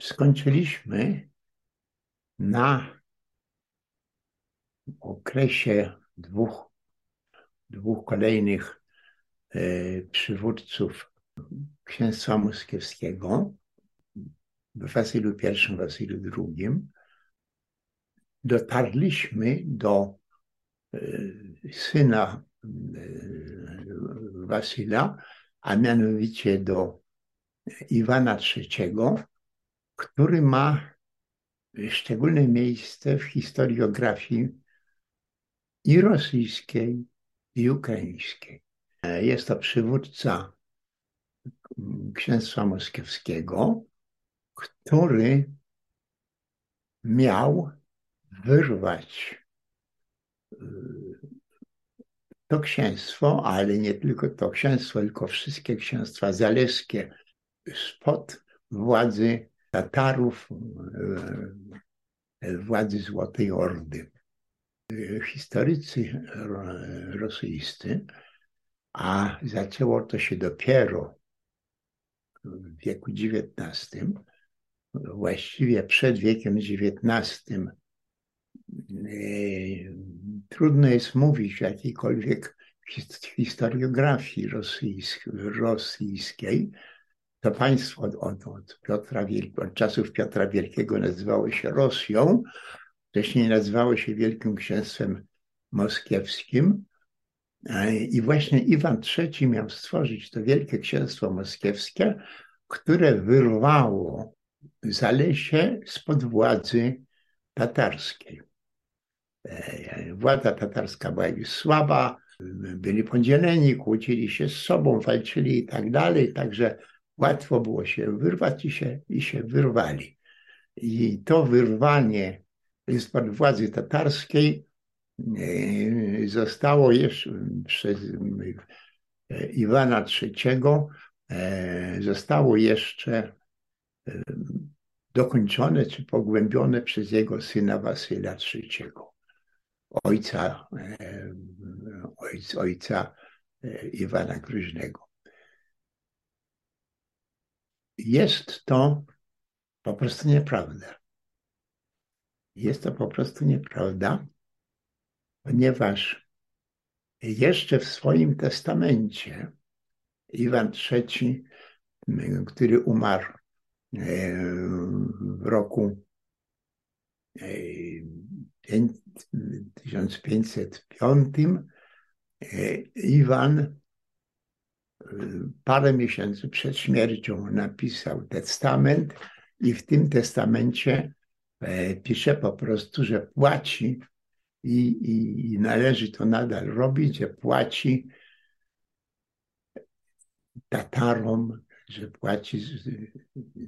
skończyliśmy na okresie dwóch, dwóch kolejnych e, przywódców księstwa moskiewskiego, Wasylu I, Wasylu II, dotarliśmy do e, syna e, Wasyla, a mianowicie do Iwana III, który ma szczególne miejsce w historiografii i rosyjskiej, i ukraińskiej. Jest to przywódca księstwa moskiewskiego, który miał wyrwać y, to księstwo, ale nie tylko to księstwo, tylko wszystkie księstwa zaleskie spod władzy Tatarów, y, y, władzy Złotej Ordy. Historycy rosyjscy, a zaczęło to się dopiero w wieku XIX, właściwie przed wiekiem XIX, trudno jest mówić w jakiejkolwiek historiografii rosyjskiej. To państwo od, od, Piotra od czasów Piotra Wielkiego nazywało się Rosją, wcześniej nazywało się Wielkim Księstwem Moskiewskim. I właśnie Iwan III miał stworzyć to Wielkie Księstwo Moskiewskie, które wyrwało Zalesie spod władzy tatarskiej. E, władza tatarska była już słaba, byli podzieleni, kłócili się z sobą, walczyli i tak dalej, także łatwo było się wyrwać i się, i się wyrwali. I to wyrwanie spod władzy tatarskiej e, zostało jeszcze przez e, Iwana III, zostało jeszcze dokończone czy pogłębione przez jego syna Wasyla III, ojca, ojca, Iwana Gryźnego. Jest to po prostu nieprawda. Jest to po prostu nieprawda, ponieważ jeszcze w swoim testamencie Iwan III, który umarł w roku 1505 e, Iwan e, parę miesięcy przed śmiercią napisał testament i w tym testamencie e, pisze po prostu, że płaci i, i, i należy to nadal robić, że płaci Tatarom że płaci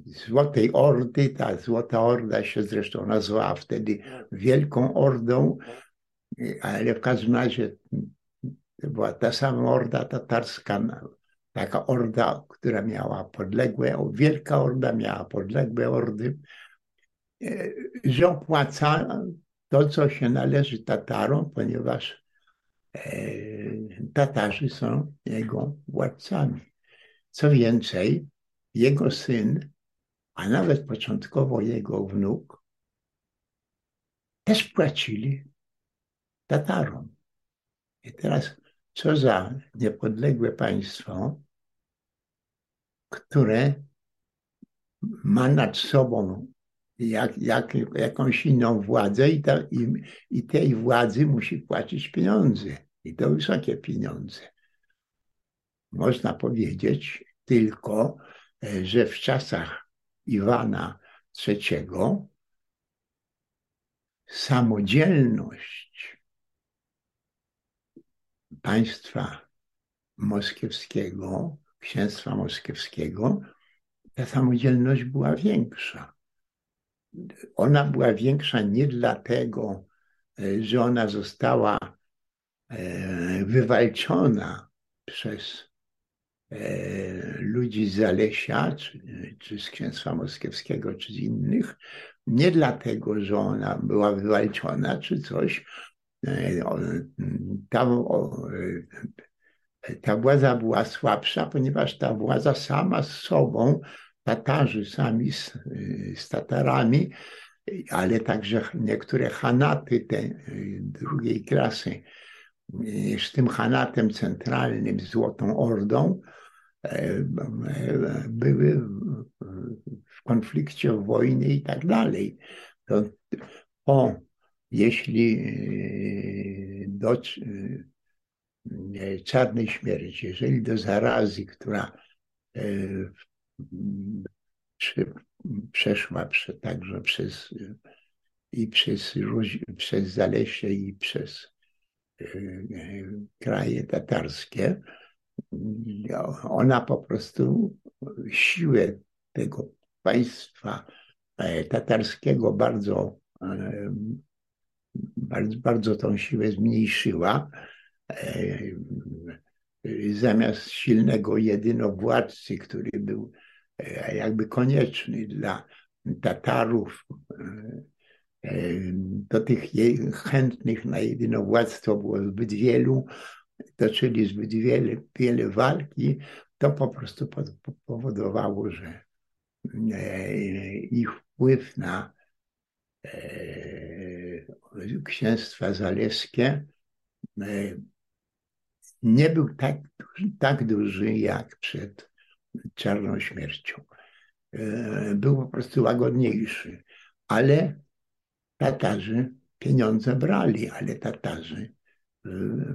Złotej Ordy. Ta Złota Orda się zresztą nazwała wtedy Wielką Ordą, ale w każdym razie była ta sama Orda tatarska, taka orda, która miała podległe, Wielka Orda miała podległe ordy, że opłaca to, co się należy Tatarom, ponieważ e, Tatarzy są jego władcami. Co więcej, jego syn, a nawet początkowo jego wnuk, też płacili Tatarom. I teraz, co za niepodległe państwo, które ma nad sobą jak, jak, jakąś inną władzę i, ta, i, i tej władzy musi płacić pieniądze. I to wysokie pieniądze można powiedzieć tylko, e, że w czasach Iwana III samodzielność państwa moskiewskiego, księstwa moskiewskiego, ta samodzielność była większa. Ona była większa nie dlatego, e, że ona została e, wywalczona przez E, ludzi z Zalesia, czy, czy z księstwa moskiewskiego, czy z innych, nie dlatego, że ona była wywalczona, czy coś. E, ta, e, ta władza była słabsza, ponieważ ta władza sama z sobą Tatarzy sami z, z Tatarami, ale także niektóre Hanaty te y, drugiej klasy z tym Hanatem centralnym, Złotą Ordą, e, były w konflikcie, w wojnie i tak dalej. To, o, jeśli y, do y, czarnej śmierci, jeżeli do zarazy, która przeszła prze, także przez i przez, przez Zalesie i przez kraje tatarskie. Ona po prostu siłę tego państwa tatarskiego bardzo, bardzo, bardzo tą siłę zmniejszyła. Zamiast silnego jedynowładcy, który był jakby konieczny dla Tatarów, do tych chętnych na jedynowładztwo było zbyt wielu, toczyli zbyt wiele, wiele walki, to po prostu powodowało, że ich wpływ na księstwa zaleskie nie był tak, tak duży jak przed czarną śmiercią. E, był po prostu łagodniejszy, ale Tatarzy pieniądze brali, ale Tatarzy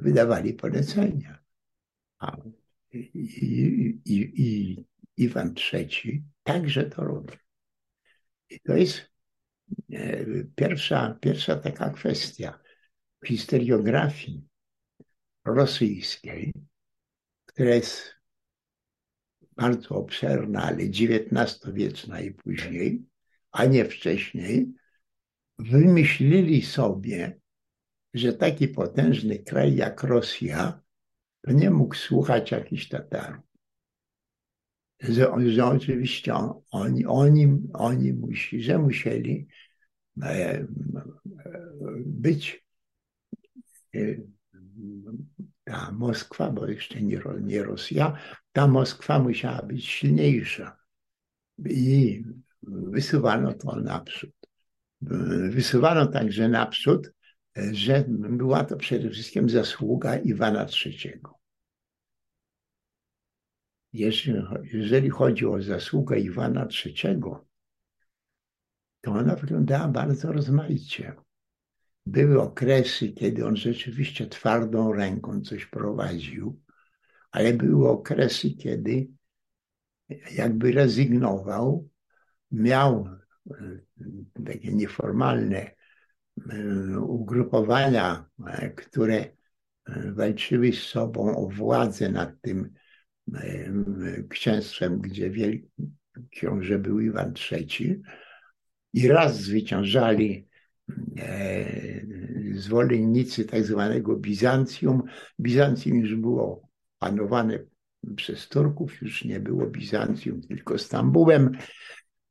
wydawali polecenia. A i, i, i Iwan III także to robi. I to jest pierwsza, pierwsza taka kwestia w historiografii rosyjskiej, która jest bardzo obszerna, ale XIX-wieczna i później, a nie wcześniej, wymyślili sobie, że taki potężny kraj jak Rosja nie mógł słuchać jakichś Tatarów. Że, że oczywiście oni, oni, oni musi, że musieli e, być e, ta Moskwa, bo jeszcze nie, nie Rosja, ta Moskwa musiała być silniejsza. I wysuwano to naprzód. Wysuwano także naprzód, że była to przede wszystkim zasługa Iwana III. Jeżeli chodzi o zasługę Iwana III, to ona wyglądała bardzo rozmaicie. Były okresy, kiedy on rzeczywiście twardą ręką coś prowadził, ale były okresy, kiedy jakby rezygnował, miał e, takie nieformalne e, ugrupowania, e, które walczyły z sobą o władzę nad tym księstwem, gdzie książę był Iwan III i raz zwyciężali zwolennicy tak zwanego Bizancjum. Bizancjum już było panowane przez Turków, już nie było Bizancjum, tylko Stambułem,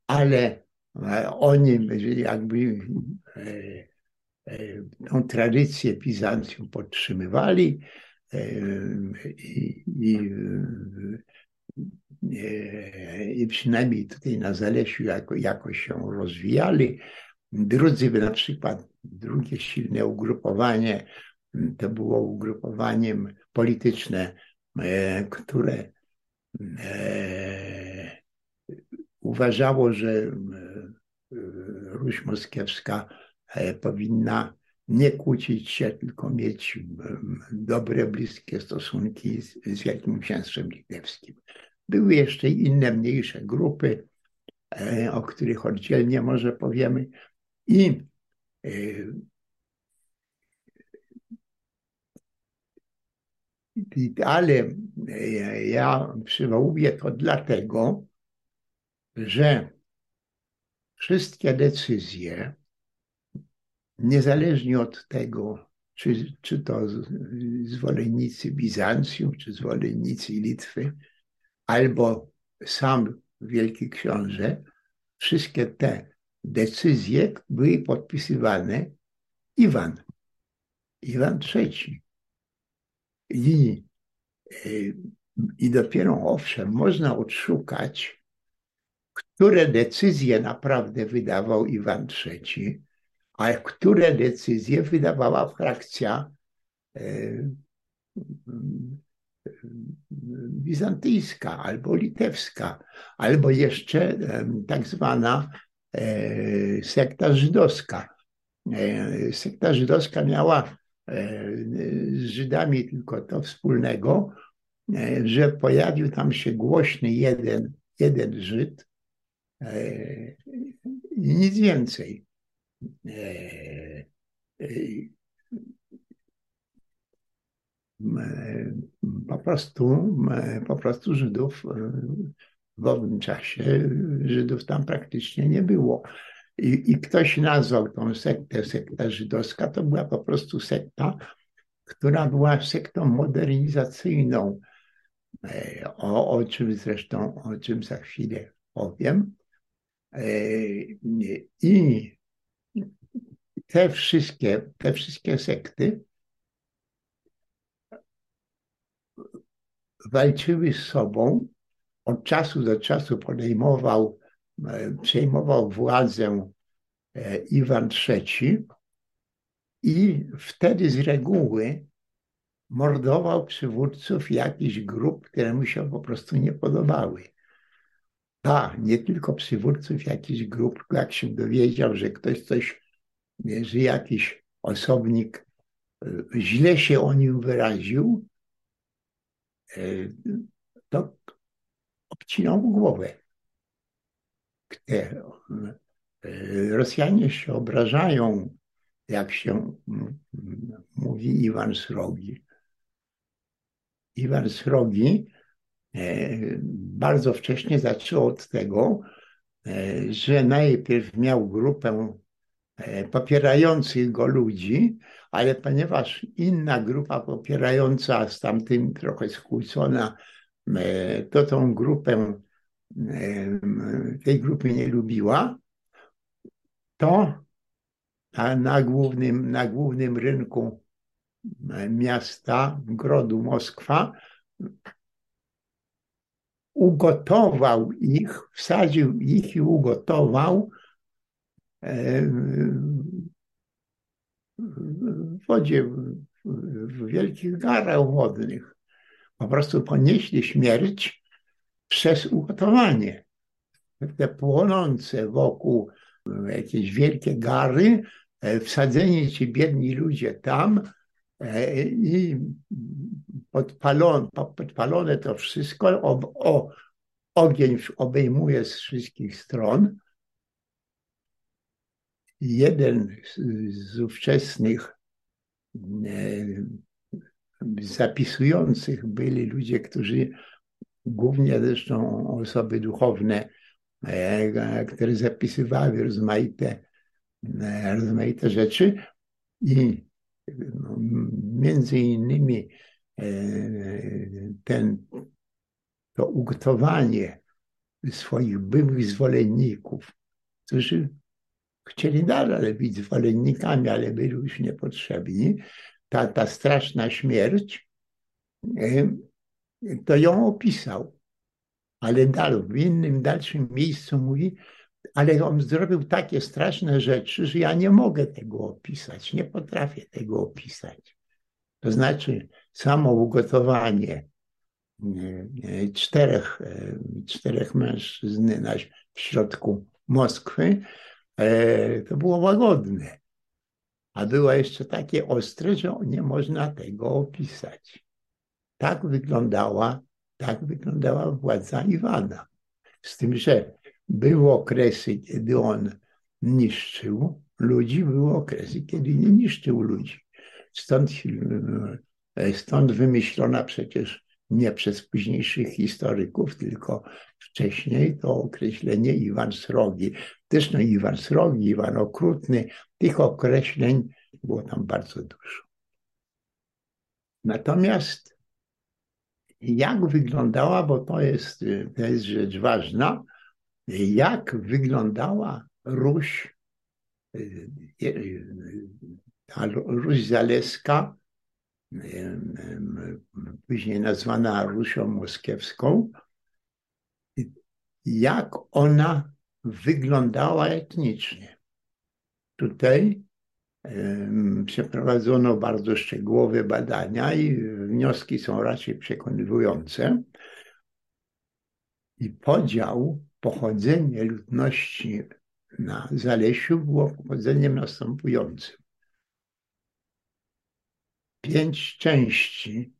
ale e, oni jakby e, e, tą tradycję Bizancjum podtrzymywali i, i, i przynajmniej tutaj na Zalesiu jako, jakoś się rozwijali. Drudzy, na przykład drugie silne ugrupowanie, to było ugrupowaniem polityczne, e, które e, uważało, że e, Ruś Moskiewska powinna nie kłócić się, tylko mieć dobre, bliskie stosunki z, z Wielkim Księstwem Litewskim. Były jeszcze inne, mniejsze grupy, o których oddzielnie może powiemy. I ale ja przywołuję to dlatego, że wszystkie decyzje, niezależnie od tego, czy, czy to zwolennicy Bizancjum, czy zwolennicy Litwy, albo sam Wielki Książę, wszystkie te decyzje były podpisywane Iwan, Iwan III. I, I dopiero owszem, można odszukać które decyzje naprawdę wydawał Iwan III, a które decyzje wydawała frakcja bizantyjska albo litewska, albo jeszcze tak zwana sekta żydowska. Sekta żydowska miała z Żydami tylko to wspólnego, że pojawił tam się głośny jeden, jeden Żyd i nic więcej. Po prostu, po prostu Żydów w owym czasie Żydów tam praktycznie nie było. I, I ktoś nazwał tą sektę sekta żydowska, to była po prostu sekta, która była sektą modernizacyjną, o, o czym zresztą, o czym za chwilę powiem. I te wszystkie, te wszystkie sekty walczyły z sobą. Od czasu do czasu podejmował, przejmował władzę Iwan III i wtedy z reguły mordował przywódców jakichś grup, które mu się po prostu nie podobały. A, nie tylko przywódców jakichś grup, jak się dowiedział, że ktoś coś, że jakiś osobnik źle się o nim wyraził, to obcinał mu głowę. Rosjanie się obrażają, jak się mówi Iwan Srogi. Iwan Srogi bardzo wcześnie zaczął od tego, że najpierw miał grupę popierających go ludzi, ale ponieważ inna grupa popierająca z tamtym trochę skłócona, to tą grupę, tej grupy nie lubiła, to na głównym, na głównym rynku miasta, grodu Moskwa, ugotował ich, wsadził ich i ugotował w wodzie, w wielkich garach wodnych. Po prostu ponieśli śmierć przez ugotowanie. Te płonące wokół jakieś wielkie gary, wsadzeni ci biedni ludzie tam i podpalone, podpalone to wszystko, o, o, ogień obejmuje z wszystkich stron jeden z ówczesnych e, zapisujących byli ludzie, którzy głównie zresztą osoby duchowne, e, które zapisywały rozmaite, e, rozmaite rzeczy i no, między innymi ten, to ugotowanie swoich byłych zwolenników, którzy chcieli dalej być zwolennikami, ale byli już niepotrzebni. Ta, ta straszna śmierć, to ją opisał. Ale dalej, w innym, dalszym miejscu mówi, ale on zrobił takie straszne rzeczy, że ja nie mogę tego opisać, nie potrafię tego opisać. To znaczy samo ugotowanie czterech, czterech mężczyzn w środku Moskwy E, to było łagodne. A było jeszcze takie ostre, że nie można tego opisać. Tak wyglądała, tak wyglądała władza Iwana. Z tym, że były okresy, kiedy on niszczył ludzi, były okresy, kiedy nie niszczył ludzi. Stąd, e, stąd wymyślona przecież nie przez późniejszych historyków, tylko wcześniej to określenie Iwan Srogi. No Iwan Srogi, Iwan Okrutny, tych określeń było tam bardzo dużo. Natomiast jak wyglądała, bo to jest, to jest rzecz ważna, jak wyglądała Ruś, ta Ruś Zaleska później nazwana Rusią Moskiewską, jak ona wyglądała etnicznie. Tutaj przeprowadzono bardzo szczegółowe badania i wnioski są raczej przekonywujące. I podział, pochodzenie ludności na Zalesiu było pochodzeniem następującym. Pięć części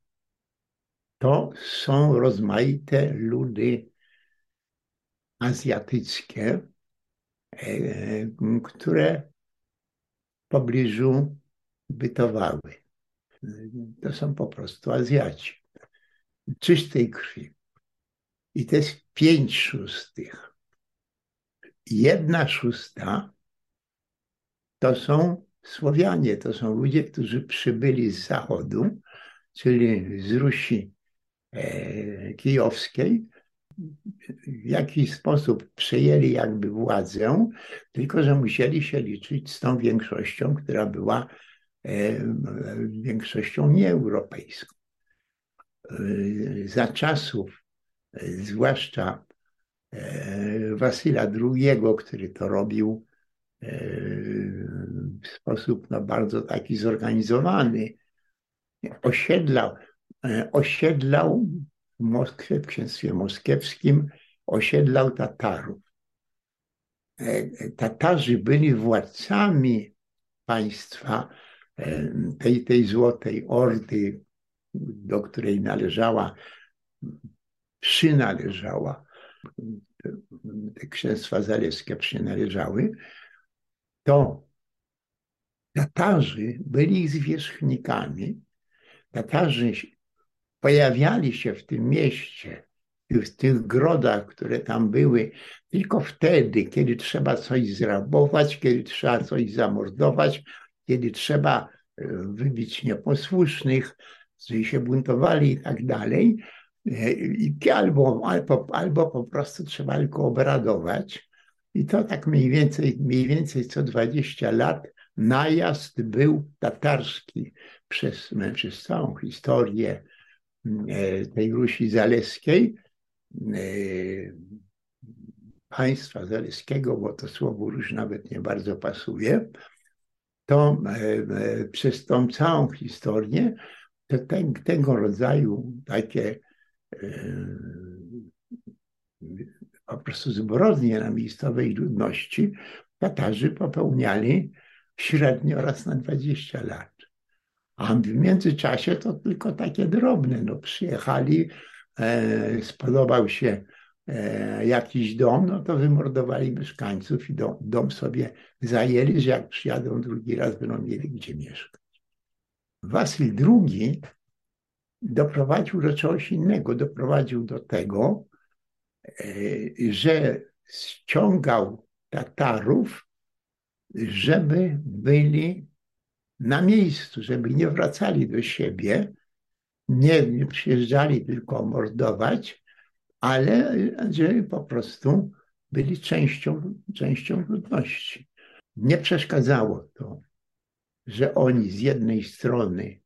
to są rozmaite ludy azjatyckie, e, które w pobliżu bytowały. To są po prostu Azjaci. Czystej krwi. I to jest pięć szóstych. Jedna szósta to są Słowianie, to są ludzie, którzy przybyli z zachodu, czyli z Rusi e, kijowskiej, w jakiś sposób przejęli jakby władzę, tylko że musieli się liczyć z tą większością, która była e, większością nieeuropejską. E, za czasów, e, zwłaszcza Wasyla II, który to robił w sposób no, bardzo taki zorganizowany, osiedlał, osiedlał w Moskwie, w księstwie moskiewskim, osiedlał Tatarów. E, e, Tatarzy byli władcami państwa e, tej, tej złotej ordy, do której należała, przynależała, te księstwa zaleskie przynależały, to Tatarzy byli ich zwierzchnikami. Tatarzy pojawiali się w tym mieście, w tych grodach, które tam były, tylko wtedy, kiedy trzeba coś zrabować, kiedy trzeba coś zamordować, kiedy trzeba e, wybić nieposłusznych, którzy się buntowali i tak dalej. E, albo, albo, albo po prostu trzeba tylko obradować. I to tak mniej więcej, mniej więcej co 20 lat najazd był tatarski przez, przez całą historię tej Rusi Zaleskiej, e, państwa zaleskiego, bo to słowo już nawet nie bardzo pasuje, to e, przez tą całą historię to te, tego rodzaju takie po prostu zbrodnie na miejscowej ludności Tatarzy popełniali średnio raz na 20 lat. A w międzyczasie to tylko takie drobne. No, przyjechali, e, spodobał się e, jakiś dom, no to wymordowali mieszkańców i dom, dom sobie zajęli, że jak przyjadą drugi raz, będą mieli gdzie mieszkać. Wasyl II doprowadził do czegoś innego. Doprowadził do tego, e, że ściągał Tatarów, żeby byli na miejscu, żeby nie wracali do siebie, nie, nie przyjeżdżali tylko mordować, ale żeby po prostu byli częścią, częścią ludności. Nie przeszkadzało to, że oni z jednej strony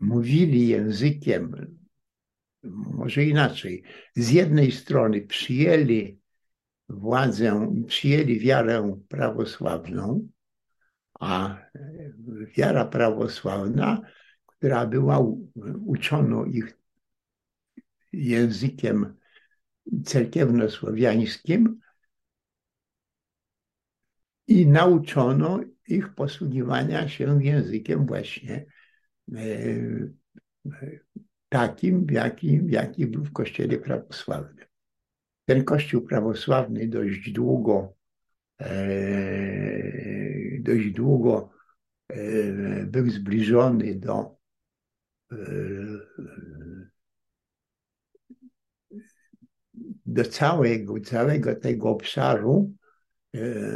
mówili językiem, może inaczej, z jednej strony przyjęli władzę, przyjęli wiarę prawosławną, a wiara prawosławna, która była, uczono ich językiem cerkiewno-słowiańskim i nauczono ich posługiwania się językiem właśnie e, takim, jaki, jaki był w kościele prawosławnym. Ten kościół prawosławny dość długo E, dość długo e, był zbliżony do e, do całego, całego tego obszaru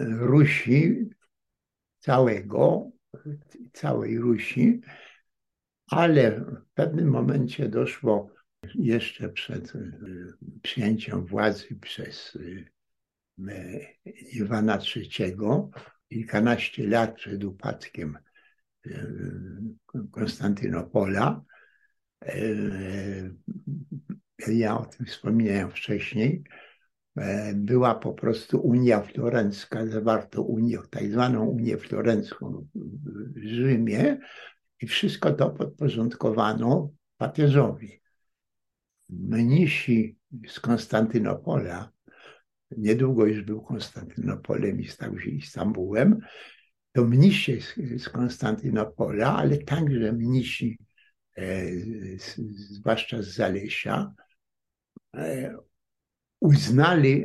Rusi, całego, całej Rusi, ale w pewnym momencie doszło jeszcze przed przyjęciem władzy przez Iwana III, kilkanaście lat przed upadkiem e, Konstantynopola, e, ja o tym wspominałem wcześniej, e, była po prostu Unia Florencka, zawarto Unię, tak zwaną Unię Florencką w Rzymie i wszystko to podporządkowano papieżowi. Mnisi z Konstantynopola, niedługo już był Konstantynopolem i stał się Istambułem, to mnisi z Konstantynopola, ale także mnisi, e, zwłaszcza z Zalesia, e, uznali,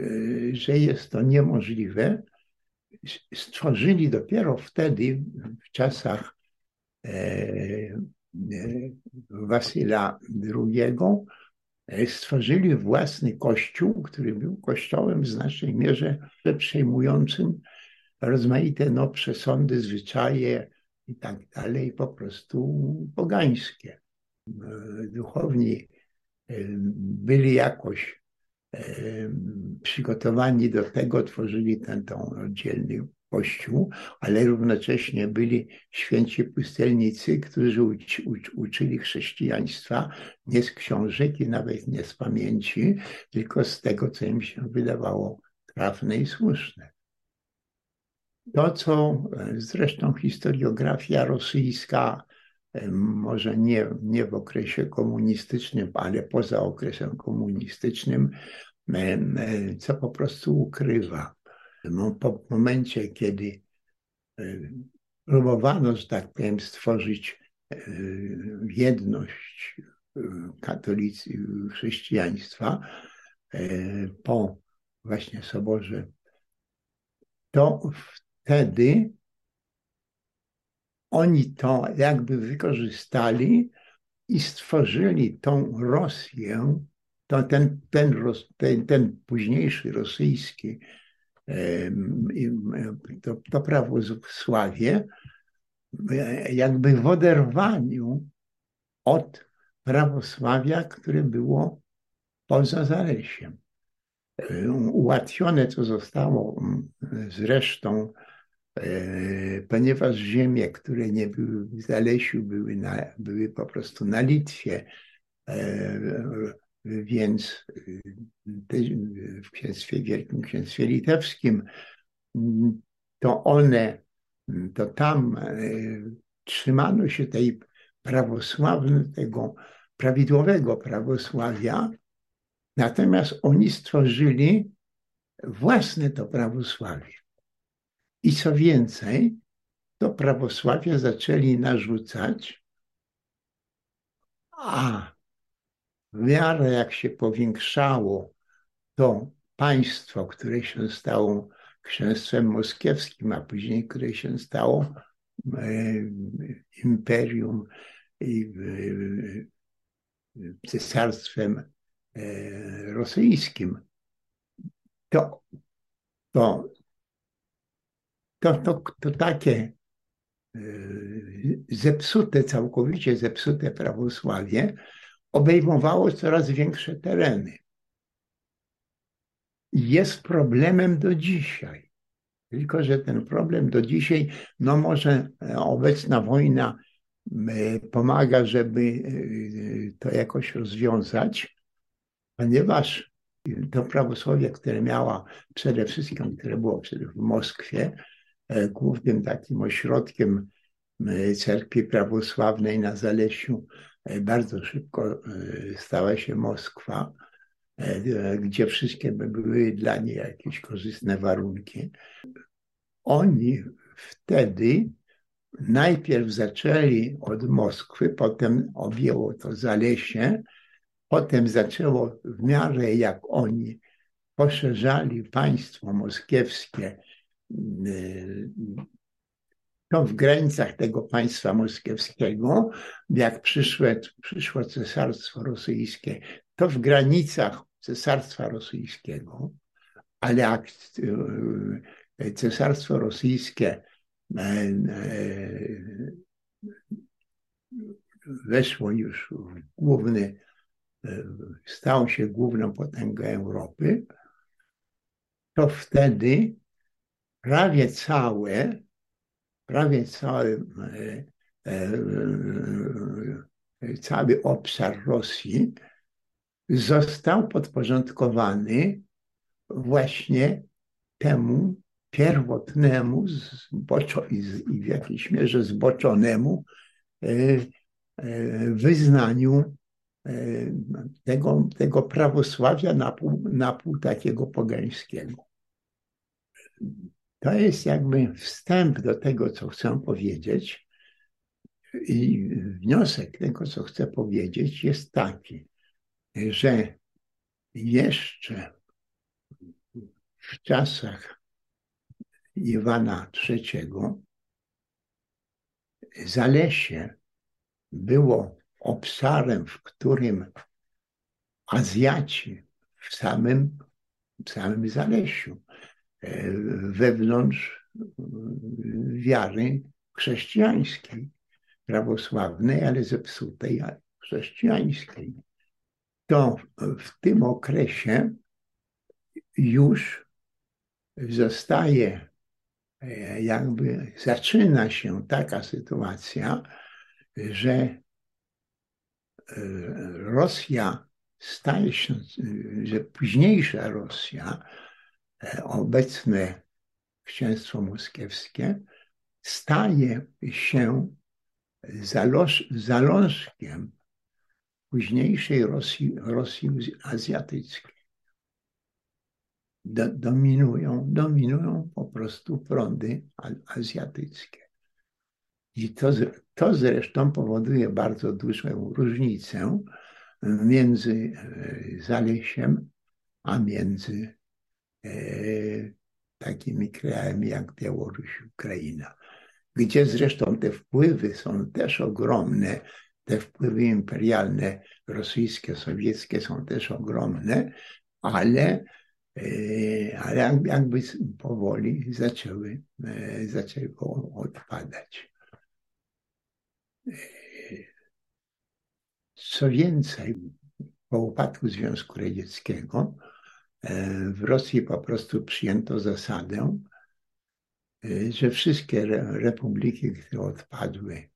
e, że jest to niemożliwe. Stworzyli dopiero wtedy, w czasach Wasyla II, stworzyli własny kościół, który był kościołem w znacznej mierze przejmującym rozmaite no, przesądy, zwyczaje i tak dalej, po prostu pogańskie. Duchowni byli jakoś przygotowani do tego, tworzyli ten, ten oddzielny kościół, ale równocześnie byli święci pustelnicy, którzy uczy, uczyli chrześcijaństwa nie z książek i nawet nie z pamięci, tylko z tego, co im się wydawało trafne i słuszne. To, co e, zresztą historiografia rosyjska, e, może nie, nie w okresie komunistycznym, ale poza okresem komunistycznym, e, co po prostu ukrywa. Po momencie, kiedy próbowano, że tak powiem, stworzyć jedność katolicy chrześcijaństwa po właśnie soborze, to wtedy oni to jakby wykorzystali i stworzyli tą Rosję, to ten, ten, ten, ten późniejszy rosyjski to, to prawosławie jakby w oderwaniu od prawosławia, które było poza Zalesiem. Ułatwione to zostało zresztą E, ponieważ ziemie, które nie były w Zalesiu, były, na, były po prostu na Litwie, e, więc w księstwie Wielkim Księstwie Litewskim, to one, to tam e, trzymano się tej prawosławnej, tego prawidłowego prawosławia, natomiast oni stworzyli własne to prawosławie. I co więcej, to prawosławie zaczęli narzucać, a w miarę jak się powiększało to państwo, które się stało księstwem moskiewskim, a później które się stało e, imperium i e, cesarstwem e, rosyjskim, to, to to, to, to takie zepsute, całkowicie zepsute prawosławie obejmowało coraz większe tereny. Jest problemem do dzisiaj. Tylko, że ten problem do dzisiaj, no może e, obecna wojna e, pomaga, żeby to jakoś rozwiązać, ponieważ to prawosławie, które miała przede wszystkim, które było w Moskwie, E, głównym takim ośrodkiem e, cerkwi prawosławnej na Zalesiu e, bardzo szybko stała się Moskwa, gdzie wszystkie były dla niej jakieś korzystne warunki. Oni wtedy najpierw zaczęli od Moskwy, potem objęło to Zalesie, potem zaczęło w miarę jak oni poszerzali państwo moskiewskie to w granicach tego państwa moskiewskiego, jak przyszło, przyszło cesarstwo rosyjskie, to w granicach cesarstwa rosyjskiego, ale jak e, cesarstwo rosyjskie e, e, weszło już w główny, stało się główną potęgą Europy, to wtedy prawie całe, prawie cały, e, e, cały obszar Rosji został podporządkowany właśnie temu pierwotnemu zboczo, w jakiejś mierze zboczonemu e, e, wyznaniu e, tego, tego prawosławia na pół, na pół takiego pogańskiego. To jest jakby wstęp do tego, co chcę powiedzieć. I wniosek tego, co chcę powiedzieć, jest taki, że jeszcze w czasach Iwana III Zalesie było obszarem, w którym Azjaci w samym, w samym Zalesiu, e, wewnątrz wiary chrześcijańskiej, prawosławnej, ale zepsutej chrześcijańskiej. To w tym okresie już zostaje, e, jakby zaczyna się taka sytuacja, że e, Rosja staje się, że późniejsza Rosja, e, obecne księstwo moskiewskie, staje się zalążkiem późniejszej Rosji, Rosji azjatyckiej do, dominują, dominują po prostu prądy azjatyckie. I to, to zresztą powoduje bardzo dużą różnicę między e, Zalesiem, a między e, takimi krajami jak Białoruś, Ukraina, gdzie zresztą te wpływy są też ogromne, te wpływy imperialne, rosyjskie, sowieckie są też ogromne, ale E, ale jakby powoli zaczęły, e, zaczęły odpadać. E, co więcej, po upadku Związku Radzieckiego w Rosji po prostu przyjęto zasadę, że wszystkie republiki, które odpadły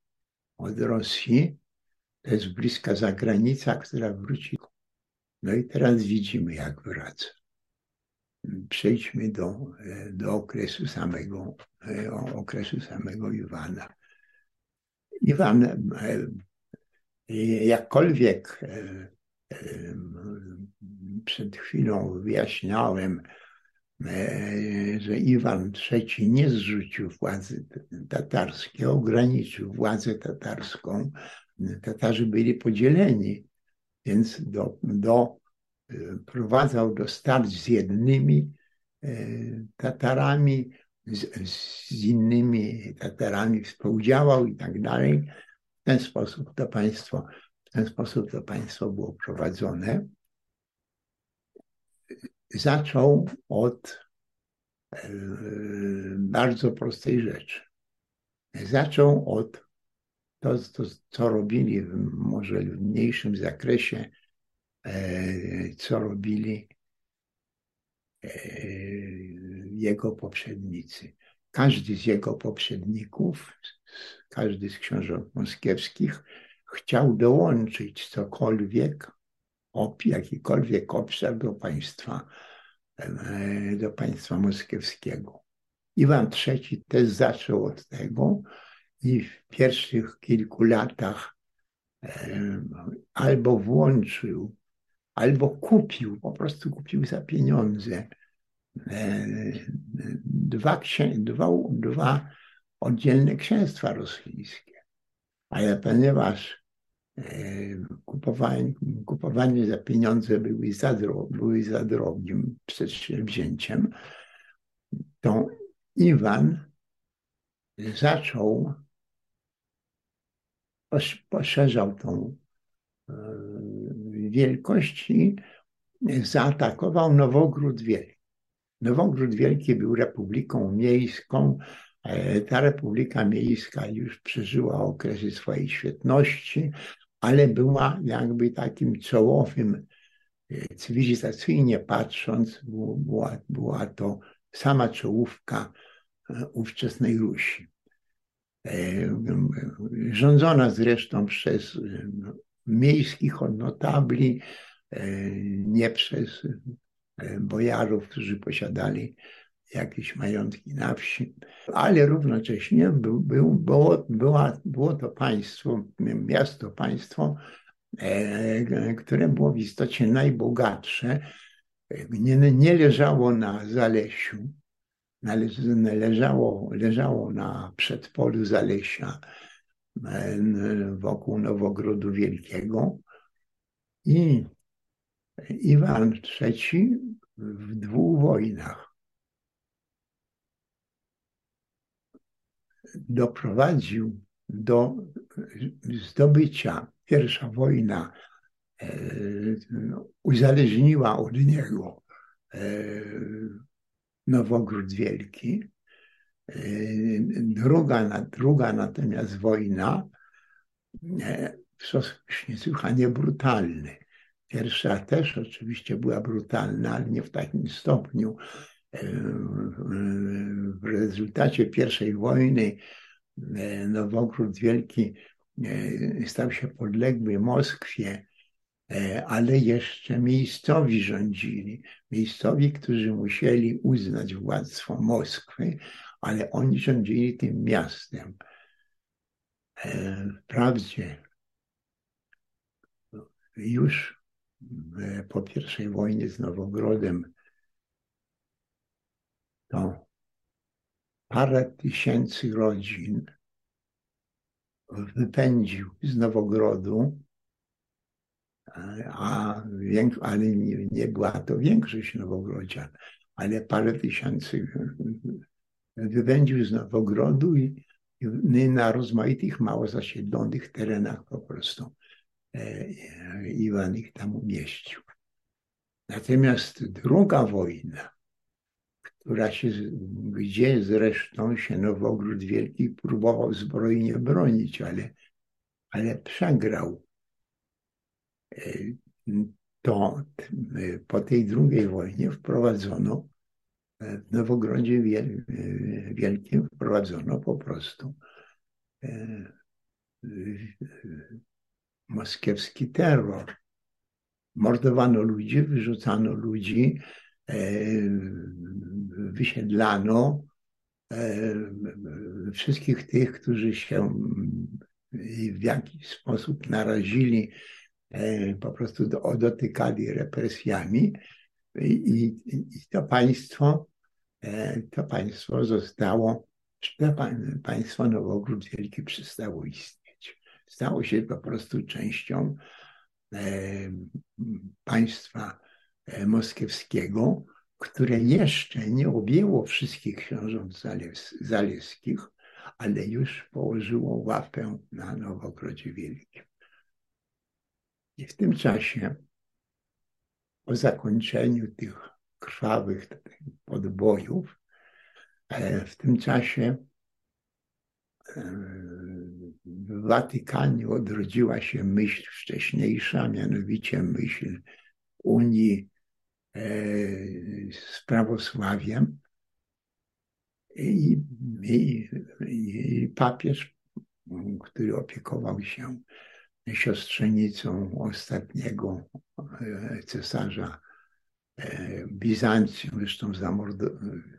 od Rosji, to jest bliska zagranica, która wróci. No i teraz widzimy, jak wraca przejdźmy do, e, do okresu samego, e, okresu samego Iwana. Iwan, e, jakkolwiek przed chwilą wyjaśniałem, że Iwan III nie zrzucił władzy tatarskiej, ograniczył władzę tatarską. Tatarzy byli podzieleni, więc do, do prowadzał do starć z jednymi e, Tatarami, z, z innymi Tatarami współdziałał i tak dalej. W ten sposób to państwo, w ten sposób to państwo było prowadzone. Zaczął od e, bardzo prostej rzeczy. Zaczął od to, to, co robili może w mniejszym zakresie E, co robili e, jego poprzednicy. Każdy z jego poprzedników, każdy z książąt moskiewskich chciał dołączyć cokolwiek, jakikolwiek obszar do państwa, e, do państwa moskiewskiego. Iwan III też zaczął od tego i w pierwszych kilku latach albo włączył albo kupił, po prostu kupił za pieniądze dwa, dwa, dwa oddzielne księstwa rosyjskie. Ale ponieważ kupowanie, kupowanie za pieniądze były za, były za drogim przedsięwzięciem, to Iwan zaczął, poszerzał tą e, wielkości zaatakował Nowogród Wielki. Nowogród Wielki był republiką miejską. E, ta republika miejska już przeżyła okresy swojej świetności, ale była jakby takim czołowym, e, cywilizacyjnie patrząc, była, była to sama czołówka ówczesnej Rusi. Rządzona zresztą przez miejskich od notabli, nie przez bojarów, którzy posiadali jakieś majątki na wsi, ale równocześnie był, był, było, było to państwo, miasto, państwo, które było w istocie najbogatsze. Nie, nie leżało na Zalesiu, leżało, leżało na przedpolu Zalesia wokół Nowogrodu Wielkiego i Iwan III w dwóch wojnach doprowadził do zdobycia. Pierwsza wojna e, uzależniła od niego e, Nowogród Wielki. E, druga, druga natomiast wojna w sposób niesłychanie brutalny. Pierwsza też oczywiście była brutalna, ale nie w takim stopniu. W rezultacie pierwszej wojny Nowogród Wielki stał się podległy Moskwie, ale jeszcze miejscowi rządzili. Miejscowi, którzy musieli uznać władztwo Moskwy, ale oni rządzili tym miastem. Wprawdzie już po pierwszej wojnie z Nowogrodem to parę tysięcy rodzin wypędził z Nowogrodu, a ale nie, nie była to większość Nowogrodzian, ale parę tysięcy wypędził z Nowogrodu i, i na rozmaitych mało zasiedlonych terenach po prostu e, Iwan ich tam umieścił. Natomiast druga wojna, która się, gdzie zresztą się Nowogród Wielki próbował zbrojnie bronić, ale, ale przegrał. E, to e, po tej drugiej wojnie wprowadzono e, w Nowogrodzie Wielkim wprowadzono po prostu moskiewski terror. Mordowano ludzi, wyrzucano ludzi, wysiedlano wszystkich tych, którzy się w jakiś sposób narazili, po prostu dotykali represjami i, i to państwo, to państwo zostało, to państwo Nowogród Wielki przestało istnieć. Stało się po prostu częścią państwa moskiewskiego, które jeszcze nie objęło wszystkich książąt zalewskich, ale już położyło łapę na Nowogrodzie Wielkim. I w tym czasie, po zakończeniu tych krwawych podbojów, e, w tym czasie e, w Watykanie odrodziła się myśl wcześniejsza, mianowicie myśl Unii z prawosławiem. I, i, i papież, który opiekował się siostrzenicą ostatniego e, cesarza e, Bizancjum, zresztą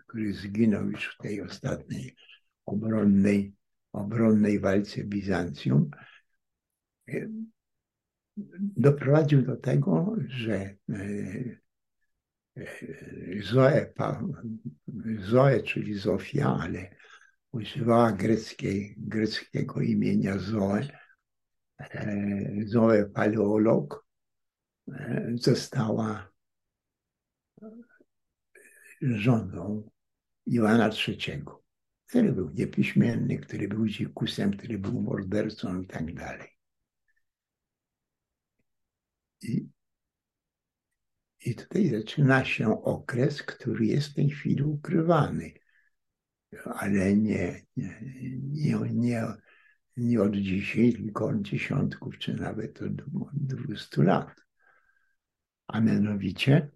który zginął już w tej ostatniej obronnej, obronnej walce Bizancjum, e, doprowadził do tego, że Zoe, Zoe, czyli Zofia, ale używała greckiej, greckiego imienia Zoe. Zoe Paleolog została żoną Iwana III, który był niepiśmienny, który był dzikusem, który był mordercą i tak dalej. I i tutaj zaczyna się okres, który jest w tej chwili ukrywany, ale nie, nie, nie, nie, nie od dzisiaj, tylko od dziesiątków, czy nawet od 200 lat. A mianowicie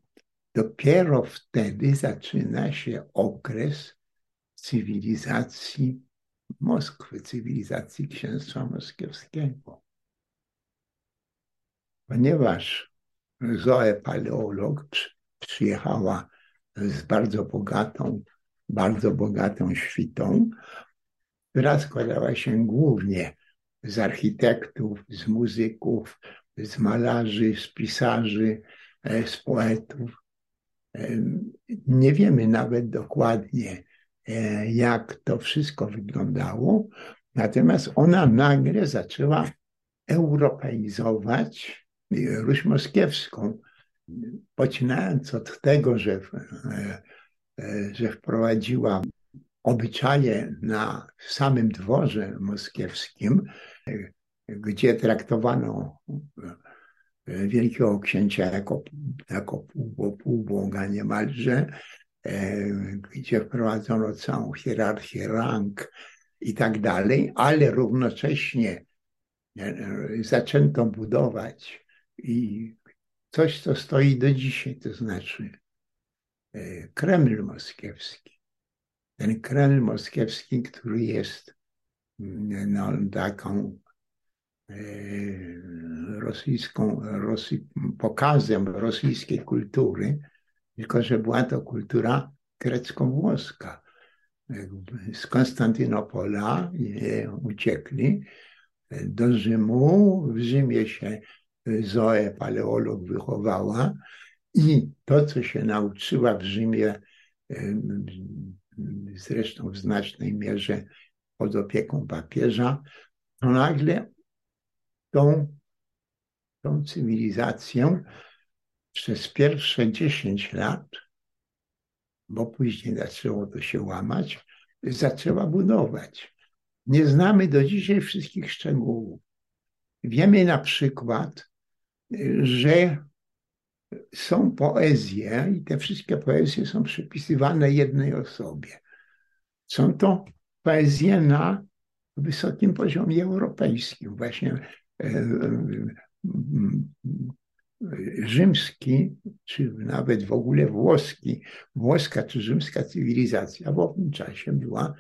dopiero wtedy zaczyna się okres cywilizacji Moskwy, cywilizacji Księstwa Moskiewskiego. Ponieważ Zoe Paleolog przyjechała z bardzo bogatą, bardzo bogatą świtą, która składała się głównie z architektów, z muzyków, z malarzy, z pisarzy, e, z poetów. E, nie wiemy nawet dokładnie, e, jak to wszystko wyglądało, natomiast ona nagle zaczęła europeizować Ruś Moskiewską, poczynając od tego, że, że wprowadziła obyczaje na samym dworze moskiewskim, gdzie traktowano e, wielkiego księcia jako, jako półboga niemalże, e, gdzie wprowadzono całą hierarchię rang i tak dalej, ale równocześnie e, zaczęto budować i coś, co stoi do dzisiaj, to znaczy Kreml moskiewski ten Kreml moskiewski, który jest mm, no, taką e, rosyjską, Rosji, pokazem rosyjskiej kultury, tylko że była to kultura grecko-włoska. Z Konstantynopola uciekli do Rzymu. W Rzymie się Zoe, paleolog, wychowała i to, co się nauczyła w Rzymie, zresztą w znacznej mierze pod opieką papieża, to nagle tą, tą cywilizację przez pierwsze 10 lat, bo później zaczęło to się łamać, zaczęła budować. Nie znamy do dzisiaj wszystkich szczegółów. Wiemy na przykład, że są poezje i te wszystkie poezje są przypisywane jednej osobie. Są to poezje na wysokim poziomie europejskim. Właśnie e, e, rzymski, czy nawet w ogóle włoski, włoska czy rzymska cywilizacja w owym czasie była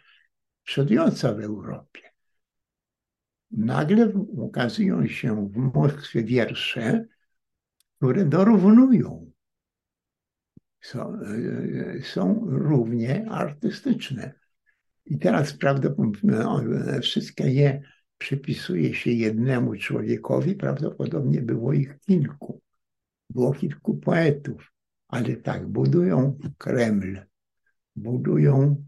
przodująca w Europie. Nagle ukazują się w Moskwie wiersze, które dorównują, są, e, są równie artystyczne. I teraz prawdopodobnie no, wszystkie je przypisuje się jednemu człowiekowi, prawdopodobnie było ich kilku. Było kilku poetów, ale tak, budują Kreml, budują,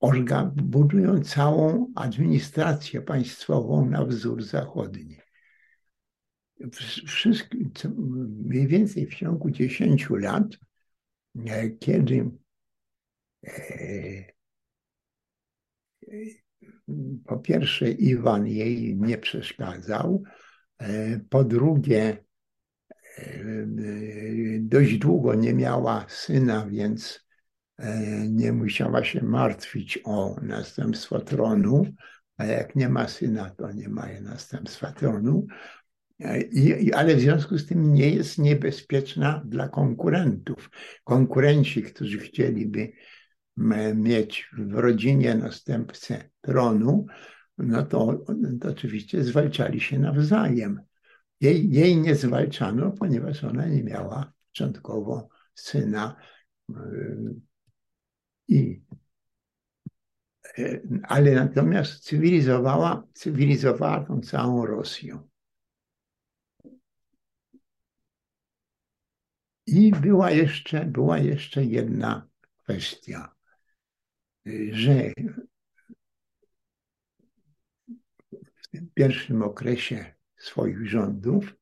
orga, budują całą administrację państwową na wzór zachodni wszystko, mniej więcej w ciągu 10 lat, e, kiedy e, po pierwsze Iwan jej nie przeszkadzał, e, po drugie dość długo nie miała syna, więc nie musiała się martwić o następstwo tronu, a jak nie ma syna, to nie ma następstwa tronu. I, ale w związku z tym nie jest niebezpieczna dla konkurentów. Konkurenci, którzy chcieliby mieć w rodzinie następcę tronu, no to, to oczywiście zwalczali się nawzajem. Jej, jej nie zwalczano, ponieważ ona nie miała początkowo syna. I, ale natomiast cywilizowała, cywilizowała tą całą Rosję. I była jeszcze, była jeszcze jedna kwestia, że w tym pierwszym okresie swoich rządów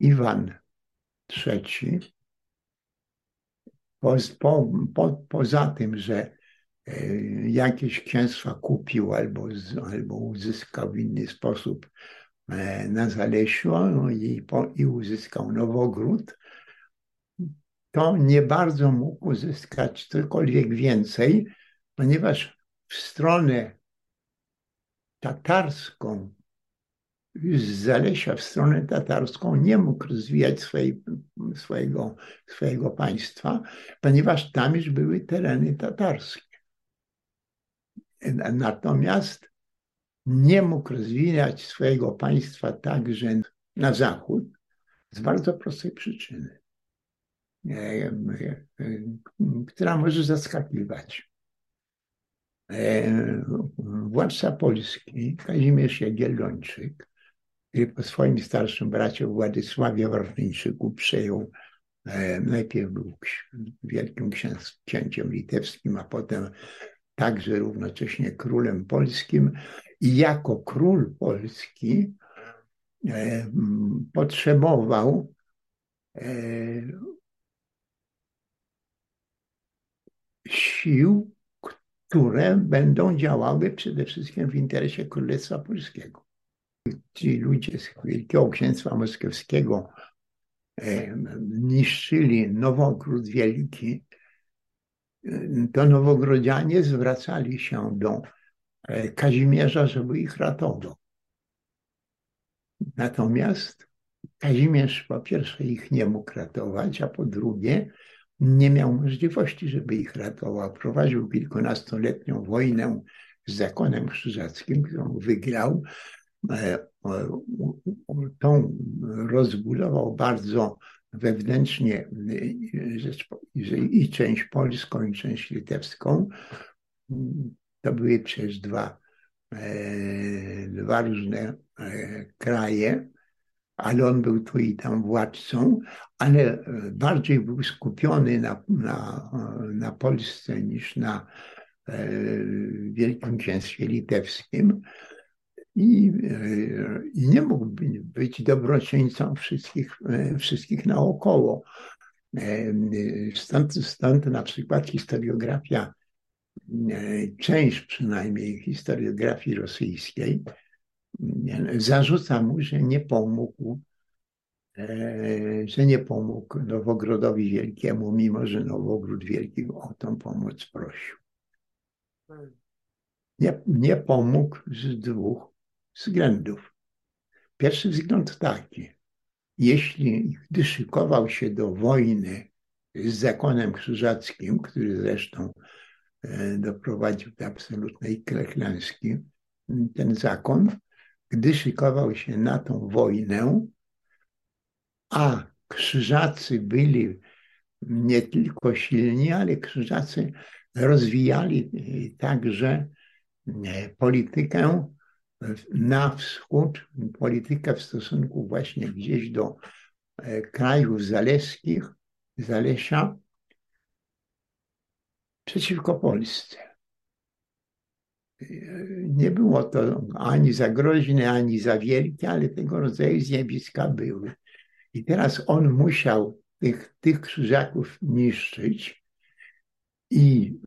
Iwan III, po, po, poza tym, że e, jakieś księstwa kupił albo, albo uzyskał w inny sposób e, na Zalesiu no i, po, i uzyskał Nowogród, to nie bardzo mógł uzyskać cokolwiek więcej, ponieważ w stronę tatarską, z Zalesia w stronę tatarską nie mógł rozwijać swojego, swojego państwa, ponieważ tam już były tereny tatarskie. Natomiast nie mógł rozwijać swojego państwa także na zachód, Z bardzo prostej przyczyny, która może zaskakiwać. Władca Polski, Kazimierz Jagiellończyk, po swoim starszym bracie Władysławie Wartyńczyku przejął najpierw był wielkim księciem litewskim, a potem także równocześnie królem polskim i jako król polski potrzebował sił, które będą działały przede wszystkim w interesie Królestwa Polskiego. Ci ludzie z Wielkiego Księstwa Moskiewskiego niszczyli Nowogród Wielki, to Nowogrodzianie zwracali się do e, Kazimierza, żeby ich ratował. Natomiast Kazimierz po pierwsze ich nie mógł ratować, a po drugie nie miał możliwości, żeby ich ratował. Prowadził kilkunastoletnią wojnę z zakonem krzyżackim, którą wygrał. E, tą rozbudował bardzo wewnętrznie i część polską, i część litewską. To były przecież dwa, e, dwa różne e, kraje, ale on był tu i tam władcą, ale bardziej był skupiony na, na, na Polsce niż na e, Wielkim Księstwie Litewskim i, i nie mógł być dobroczyńcą wszystkich, wszystkich naokoło. Stąd, stąd na przykład historiografia, część przynajmniej historiografii rosyjskiej, zarzuca mu, że nie pomógł, że nie pomógł Nowogrodowi Wielkiemu, mimo że Nowogród Wielki o tą pomoc prosił. Nie, nie pomógł z dwóch względów. Pierwszy wzgląd taki, jeśli gdy szykował się do wojny z zakonem krzyżackim, który zresztą e, doprowadził do absolutnej klęski, ten zakon, gdy szykował się na tą wojnę, a krzyżacy byli nie tylko silni, ale krzyżacy rozwijali także e, politykę na wschód, politykę w stosunku właśnie gdzieś do e, krajów zaleskich, Zalesia, przeciwko Polsce. Nie było to ani za groźne, ani za wielkie, ale tego rodzaju zjawiska były. I teraz on musiał tych, tych krzyżaków niszczyć i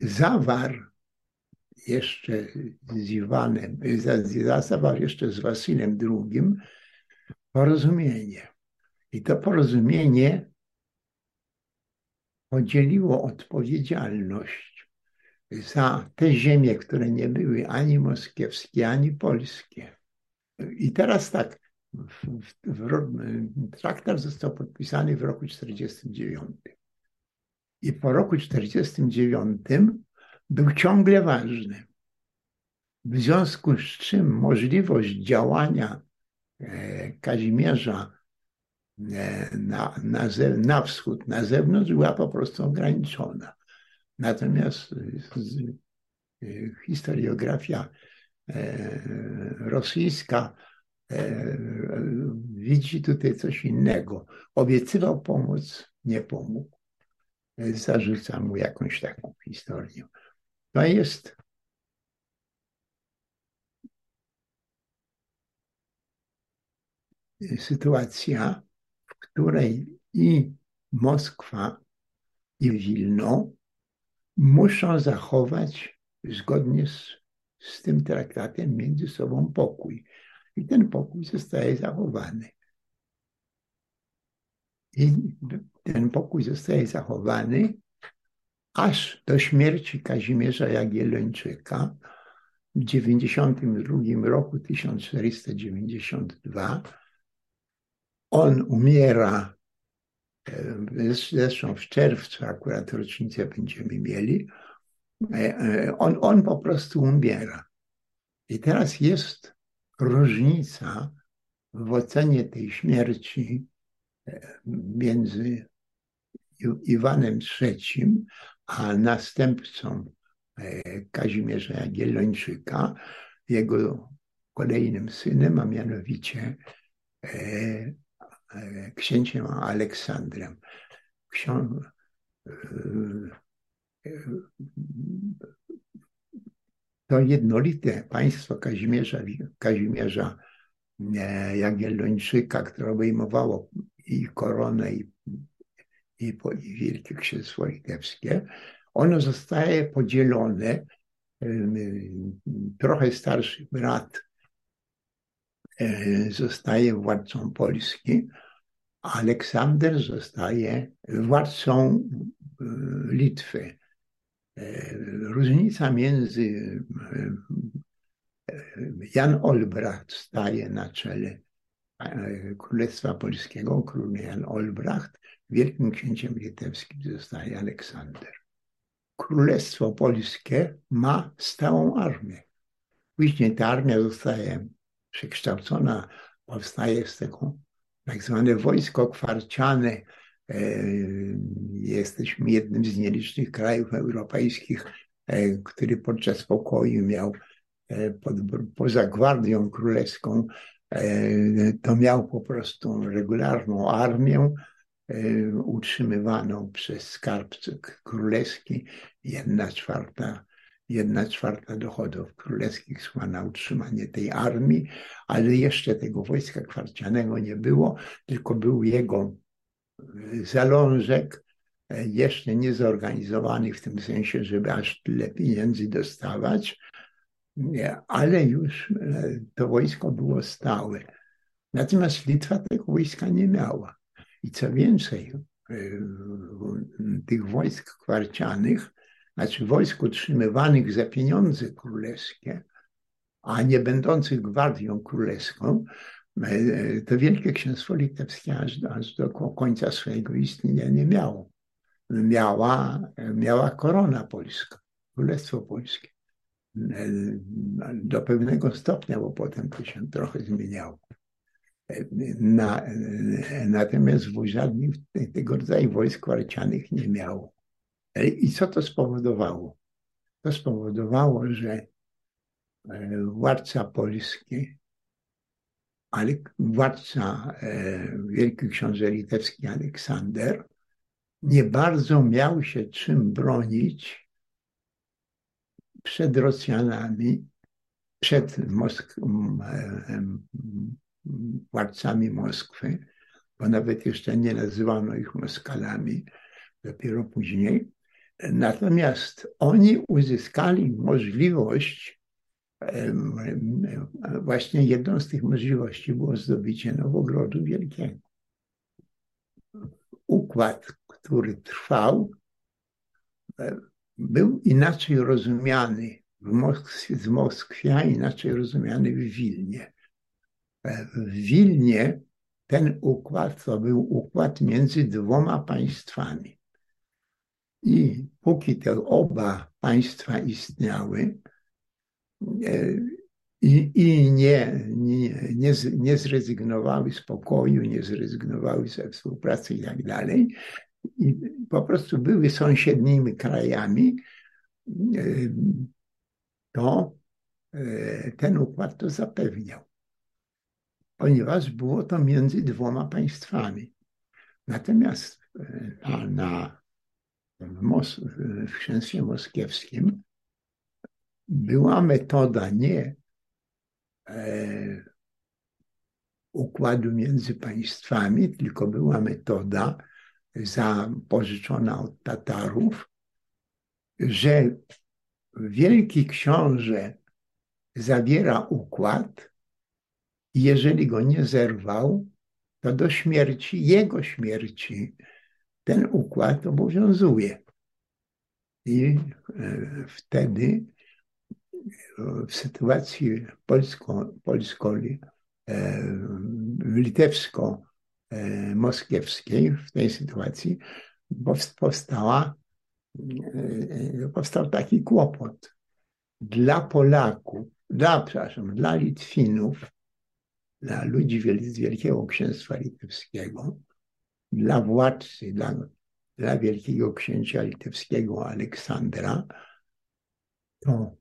zawarł jeszcze z Iwanem, zastawał jeszcze z Wasylem II porozumienie. I to porozumienie podzieliło odpowiedzialność za te ziemie, które nie były ani moskiewskie, ani polskie. I teraz tak, w, w, w, traktat został podpisany w roku 1949. I po roku 1949 był ciągle ważny. W związku z czym możliwość działania e, Kazimierza e, na, na, na wschód, na zewnątrz była po prostu ograniczona. Natomiast e, historiografia rosyjska widzi tutaj coś innego. Obiecywał pomoc, nie pomógł. Zarzuca mu jakąś taką historię. To jest sytuacja, w której i Moskwa, i Wilno muszą zachować zgodnie z, z tym traktatem między sobą pokój. I ten pokój zostaje zachowany. I ten pokój zostaje zachowany aż do śmierci Kazimierza Jagiellończyka w 92 roku, 1492. On umiera, zresztą w czerwcu akurat rocznicę będziemy mieli, e, e, on, on po prostu umiera. I teraz jest różnica w ocenie tej śmierci e, między Iwanem III a następcą e, Kazimierza Jagiellończyka, jego kolejnym synem, a mianowicie e, księciem Aleksandrem. To jednolite państwo Kazimierza, Kazimierza e, Jagiellończyka, które obejmowało i koronę, i, i, i Wielkie Księstwo Litewskie, ono zostaje podzielone. Trochę starszy brat e, zostaje władcą Polski, Aleksander zostaje władcą e, Litwy. E, różnica między e, Jan Olbracht staje na czele Królestwa Polskiego, król Jan Olbracht, wielkim księciem litewskim zostaje Aleksander. Królestwo Polskie ma stałą armię. Później ta armia zostaje przekształcona, powstaje z tego tak zwane wojsko kwarciane, E, jesteśmy jednym z nielicznych krajów europejskich, e, który podczas pokoju miał e, pod, poza Gwardią Królewską, to miał po prostu regularną armię utrzymywaną przez skarbców królewski. Jedna czwarta, jedna czwarta dochodów królewskich szła na utrzymanie tej armii, ale jeszcze tego wojska kwarcianego nie było, tylko był jego zalążek e, jeszcze nie zorganizowany w tym sensie, żeby aż tyle pieniędzy dostawać, ale już e, to wojsko było stałe. Natomiast Litwa tego wojska nie miała. I co więcej, e, tych wojsk kwarcianych, znaczy wojsk utrzymywanych za pieniądze królewskie, a nie będących gwardią królewską, E, to Wielkie Księstwo Litewskie aż do, aż do końca swojego istnienia nie miało. Miała, miała korona polska, Królestwo Polskie. E, do pewnego stopnia, bo potem to się trochę zmieniało. E, na, natomiast żadnych tego rodzaju wojsk warcianych nie miało. I co to spowodowało? To spowodowało, że władca polski ale władca e, Wielki Książę Litewski Aleksander nie bardzo miał się czym bronić przed Rosjanami, przed Mosk władcami Moskwy, bo nawet jeszcze nie nazywano ich Moskalami, dopiero później. Natomiast oni uzyskali możliwość właśnie jedną z tych możliwości było zdobycie Nowogrodu Wielkiego. Układ, który trwał, był inaczej rozumiany w Moskwie, z Moskwie, a inaczej rozumiany w Wilnie. W Wilnie ten układ to był układ między dwoma państwami. I póki te oba państwa istniały, i, i nie, nie, nie, nie zrezygnowały z pokoju, nie zrezygnowały ze współpracy i tak dalej. I po prostu były sąsiednimi krajami, to e, ten układ to zapewniał, ponieważ było to między dwoma państwami. Natomiast e, na, na w, Mos w księstwie moskiewskim była metoda nie e, układu między państwami, tylko była metoda zapożyczona od Tatarów, że wielki książę zawiera układ i jeżeli go nie zerwał, to do śmierci, jego śmierci, ten układ obowiązuje. I e, wtedy w sytuacji polsko, polsko e, w tej sytuacji powstała, e, powstał taki kłopot. Dla Polaków, dla, przepraszam, dla Litwinów dla ludzi z Wielkiego Księstwa Litewskiego, dla władcy, dla, dla Wielkiego Księcia Litewskiego Aleksandra, to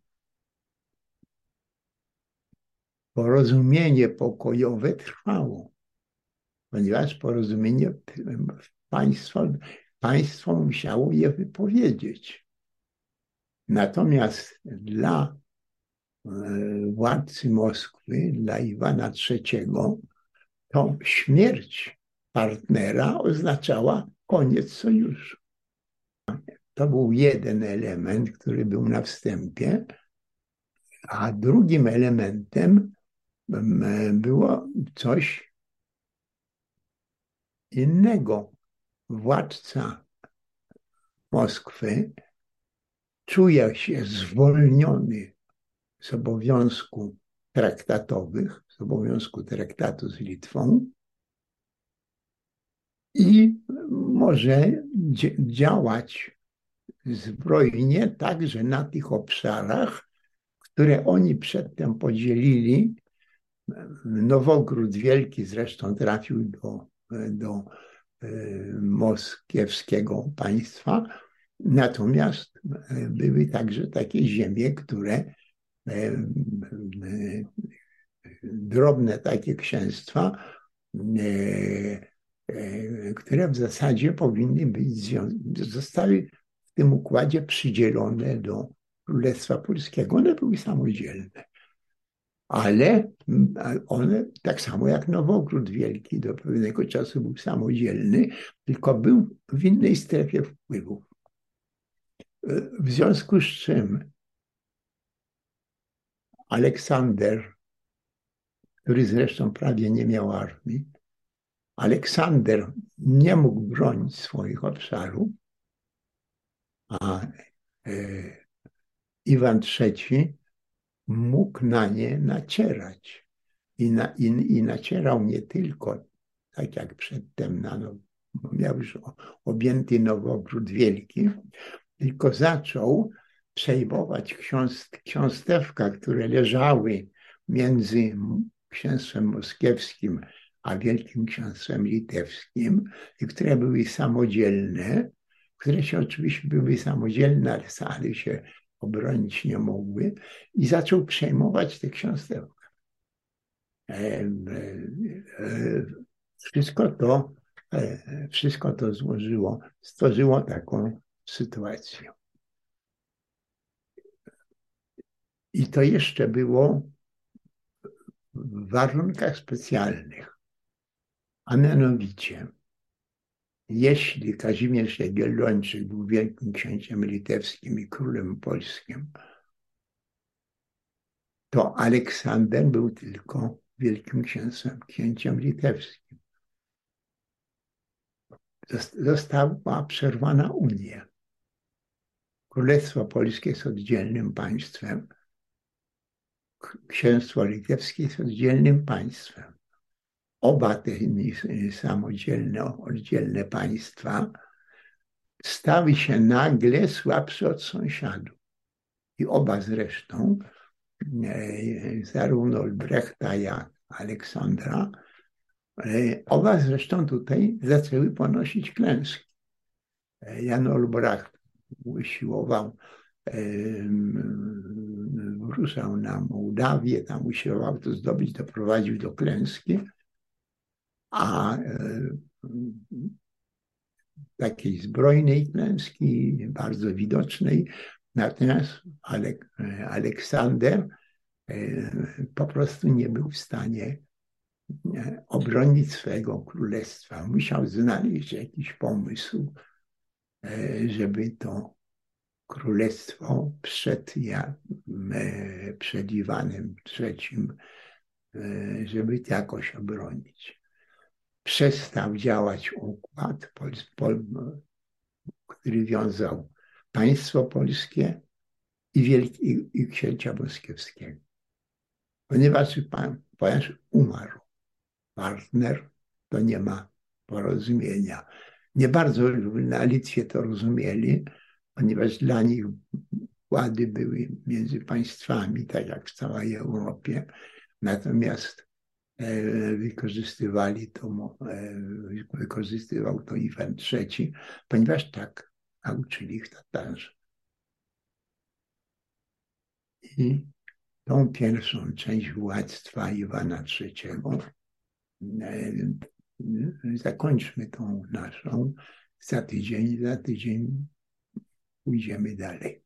porozumienie pokojowe trwało, ponieważ porozumienie państwo, państwo musiało je wypowiedzieć. Natomiast dla e, władcy Moskwy, dla Iwana III, to śmierć partnera oznaczała koniec sojuszu. To był jeden element, który był na wstępie, a drugim elementem było coś innego. Władca Moskwy czuje się zwolniony z obowiązku traktatowych, z obowiązku traktatu z Litwą i może działać zbrojnie także na tych obszarach, które oni przedtem podzielili. Nowogród Wielki zresztą trafił do, do e, moskiewskiego państwa, natomiast e, były także takie ziemie, które e, drobne takie księstwa, które w zasadzie powinny być, zostały w tym układzie przydzielone do Królestwa Polskiego. One były samodzielne. Ale one, tak samo jak Nowogród Wielki, do pewnego czasu był samodzielny, tylko był w innej strefie wpływów. W związku z czym Aleksander, który zresztą prawie nie miał armii, Aleksander nie mógł bronić swoich obszarów, a e, Iwan III mógł na nie nacierać. I, na, i, i nacierał nie tylko, tak jak przedtem, na, no, miał już objęty Nowogród Wielki, tylko zaczął przejmować ksiąstewka, które leżały między księstwem moskiewskim a Wielkim Księstwem Litewskim które były samodzielne, które się oczywiście były samodzielne, ale się obronić nie mogły i zaczął przejmować te książki. E, e, e, wszystko to, wszystko to złożyło, stworzyło taką sytuację. I to jeszcze było w warunkach specjalnych, a mianowicie jeśli Kazimierz Jagiellończyk był wielkim księciem litewskim i królem polskim, to Aleksander był tylko wielkim księciem, księciem litewskim. Została przerwana Unia. Królestwo Polskie jest oddzielnym państwem. Księstwo Litewskie jest oddzielnym państwem oba te samodzielne, oddzielne państwa stały się nagle słabsze od sąsiadów. I oba zresztą, e, zarówno Olbrechta jak Aleksandra, e, oba zresztą tutaj zaczęły ponosić klęski. E, Jan Olbracht usiłował, ruszał na Mołdawię, tam usiłował to zdobyć, doprowadził do klęski, a e, takiej zbrojnej klęski, bardzo widocznej. Natomiast Alek Aleksander e, po prostu nie był w stanie e, obronić swojego królestwa. Musiał znaleźć jakiś pomysł, żeby to królestwo przed, przed Iwanem III, żeby jakoś obronić przestał działać układ, który wiązał państwo polskie i, wielki, i księcia moskiewskiego. Ponieważ pan, ponieważ umarł partner, to nie ma porozumienia. Nie bardzo na Litwie to rozumieli, ponieważ dla nich układy były między państwami, tak jak w całej Europie. Natomiast wykorzystywali to, wykorzystywał to Iwan III, ponieważ tak nauczyli ich Tatarzy. I tą pierwszą część władztwa Iwana III zakończmy tą naszą za tydzień, za tydzień pójdziemy dalej.